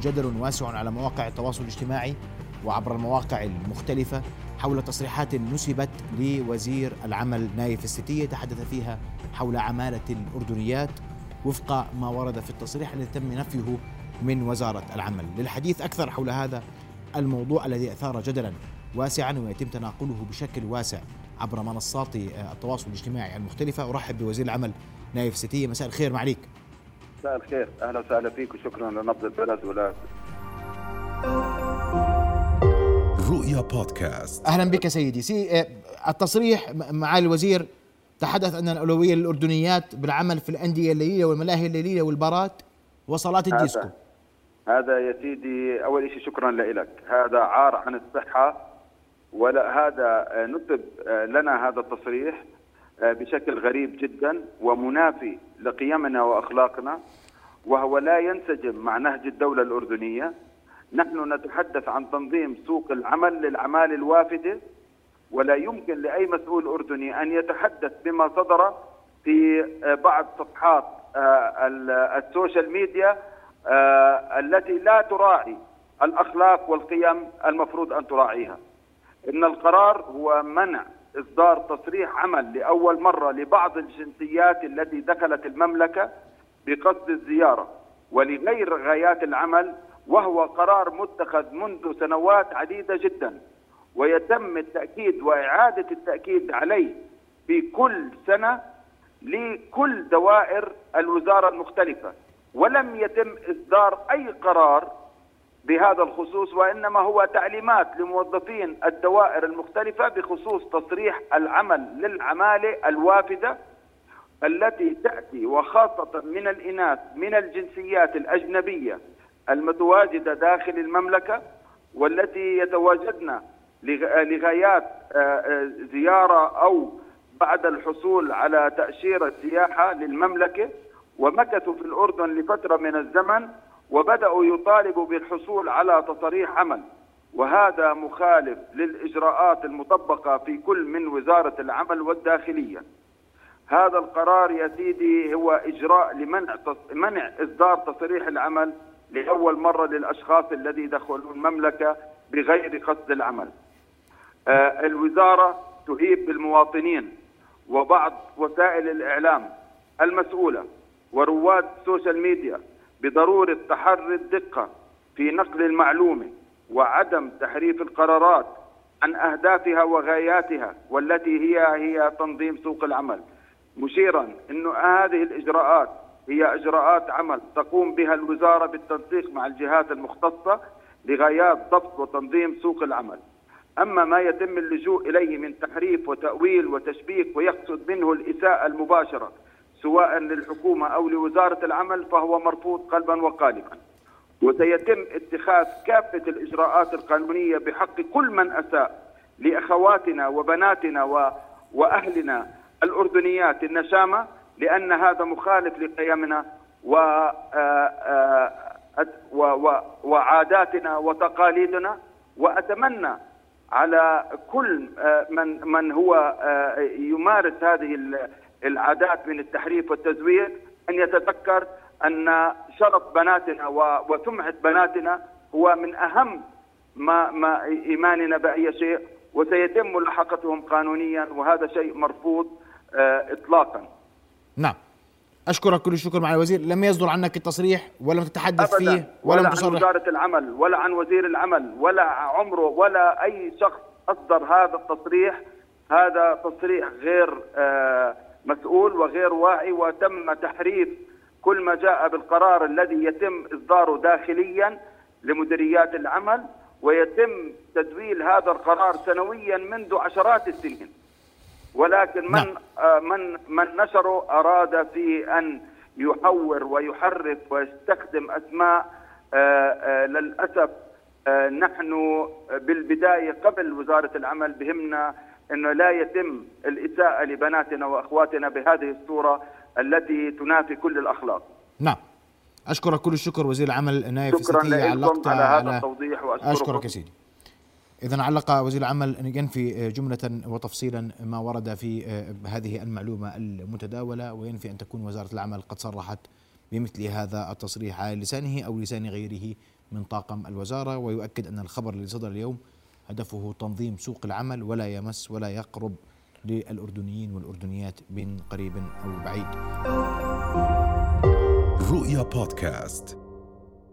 جدل واسع على مواقع التواصل الاجتماعي وعبر المواقع المختلفة حول تصريحات نسبت لوزير العمل نايف الستية تحدث فيها حول عمالة الأردنيات وفق ما ورد في التصريح الذي تم نفيه من وزارة العمل. للحديث أكثر حول هذا الموضوع الذي أثار جدلا واسعا ويتم تناقله بشكل واسع عبر منصات التواصل الاجتماعي المختلفة. أرحب بوزير العمل نايف ستية مساء الخير معليك مساء الخير. أهلا وسهلا فيك وشكرا لنبض البلد ولا رؤيا بودكاست. أهلا بك سيدي. سي التصريح معالي الوزير تحدث أن الأولوية للأردنيات بالعمل في الأندية الليلية والملاهي الليلية والبارات وصالات الديسكو. هذا يا سيدي أول شيء شكرا لك هذا عاري عن الصحة ولا هذا نسب لنا هذا التصريح. بشكل غريب جدا ومنافي لقيمنا وأخلاقنا وهو لا ينسجم مع نهج الدولة الأردنية نحن نتحدث عن تنظيم سوق العمل للعمال الوافدة ولا يمكن لأي مسؤول أردني أن يتحدث بما صدر في بعض صفحات السوشيال ميديا التي لا تراعي الأخلاق والقيم المفروض أن تراعيها. إن القرار هو منع إصدار تصريح عمل لأول مرة لبعض الجنسيات التي دخلت المملكة بقصد الزيارة ولغير غايات العمل وهو قرار متخذ منذ سنوات عديدة جدا ويتم التأكيد وإعادة التأكيد عليه في كل سنة لكل دوائر الوزارة المختلفة. ولم يتم إصدار أي قرار بهذا الخصوص وإنما هو تعليمات لموظفين الدوائر المختلفة بخصوص تصريح العمل للعمالة الوافدة التي تأتي وخاصة من الإناث من الجنسيات الأجنبية المتواجدة داخل المملكة والتي يتواجدن لغايات زيارة أو بعد الحصول على تأشيرة سياحة للمملكة. ومكثوا في الأردن لفترة من الزمن وبدأوا يطالبوا بالحصول على تصاريح عمل وهذا مخالف للإجراءات المطبقة في كل من وزارة العمل والداخلية. هذا القرار يا سيدي هو إجراء لمنع منع إصدار تصريح العمل لأول مرة للأشخاص الذي دخلوا المملكة بغير قصد العمل. آه الوزارة تهيب بالمواطنين وبعض وسائل الإعلام المسؤولة ورواد السوشيال ميديا بضرورة تحري الدقة في نقل المعلومة وعدم تحريف القرارات عن أهدافها وغاياتها والتي هي هي تنظيم سوق العمل مشيرا إنه هذه الإجراءات هي إجراءات عمل تقوم بها الوزارة بالتنسيق مع الجهات المختصة لغايات ضبط وتنظيم سوق العمل. أما ما يتم اللجوء إليه من تحريف وتأويل وتشبيك ويقصد منه الإساءة المباشرة سواء للحكومة أو لوزارة العمل فهو مرفوض قلبا وقالبا. وسيتم اتخاذ كافة الإجراءات القانونية بحق كل من أساء لأخواتنا وبناتنا و... وأهلنا الأردنيات النشامة لأن هذا مخالف لقيمنا و... و... و... وعاداتنا وتقاليدنا وأتمنى على كل من من هو يمارس هذه العادات من التحريف والتزوير أن يتذكر أن شرف بناتنا وسمعة بناتنا هو من أهم ما ما إيماننا بأي شيء وسيتم ملاحقتهم قانونيا وهذا شيء مرفوض اطلاقا. نعم. أشكرك كل الشكر مع الوزير، لم يصدر عنك التصريح ولم تتحدث أبداً فيه ولم ولا تصرح عن وزارة العمل ولا عن وزير العمل ولا عمره ولا أي شخص أصدر هذا التصريح هذا تصريح غير مسؤول وغير واعي وتم تحريف كل ما جاء بالقرار الذي يتم إصداره داخليا لمديريات العمل ويتم تدويل هذا القرار سنويا منذ عشرات السنين ولكن من نعم. آه من من نشره أراد في أن يحور ويحرف ويستخدم أسماء آه آه للأسف نحن بالبداية قبل وزارة العمل بهمنا إنه لا يتم الإساءة لبناتنا وأخواتنا بهذه الصورة التي تنافي كل الأخلاق. نعم. اشكرك كل الشكر وزير العمل نايف شكرا ستية لكم على هذا التوضيح وأشكركم أشكرك يا سيدي. إذا علق وزير العمل ينفي جملة وتفصيلا ما ورد في هذه المعلومة المتداولة وينفي أن تكون وزارة العمل قد صرحت بمثل هذا التصريح على لسانه أو لسان غيره من طاقم الوزارة ويؤكد أن الخبر الذي صدر اليوم هدفه تنظيم سوق العمل ولا يمس ولا يقرب للأردنيين والأردنيات من قريب أو بعيد. رؤيا بودكاست.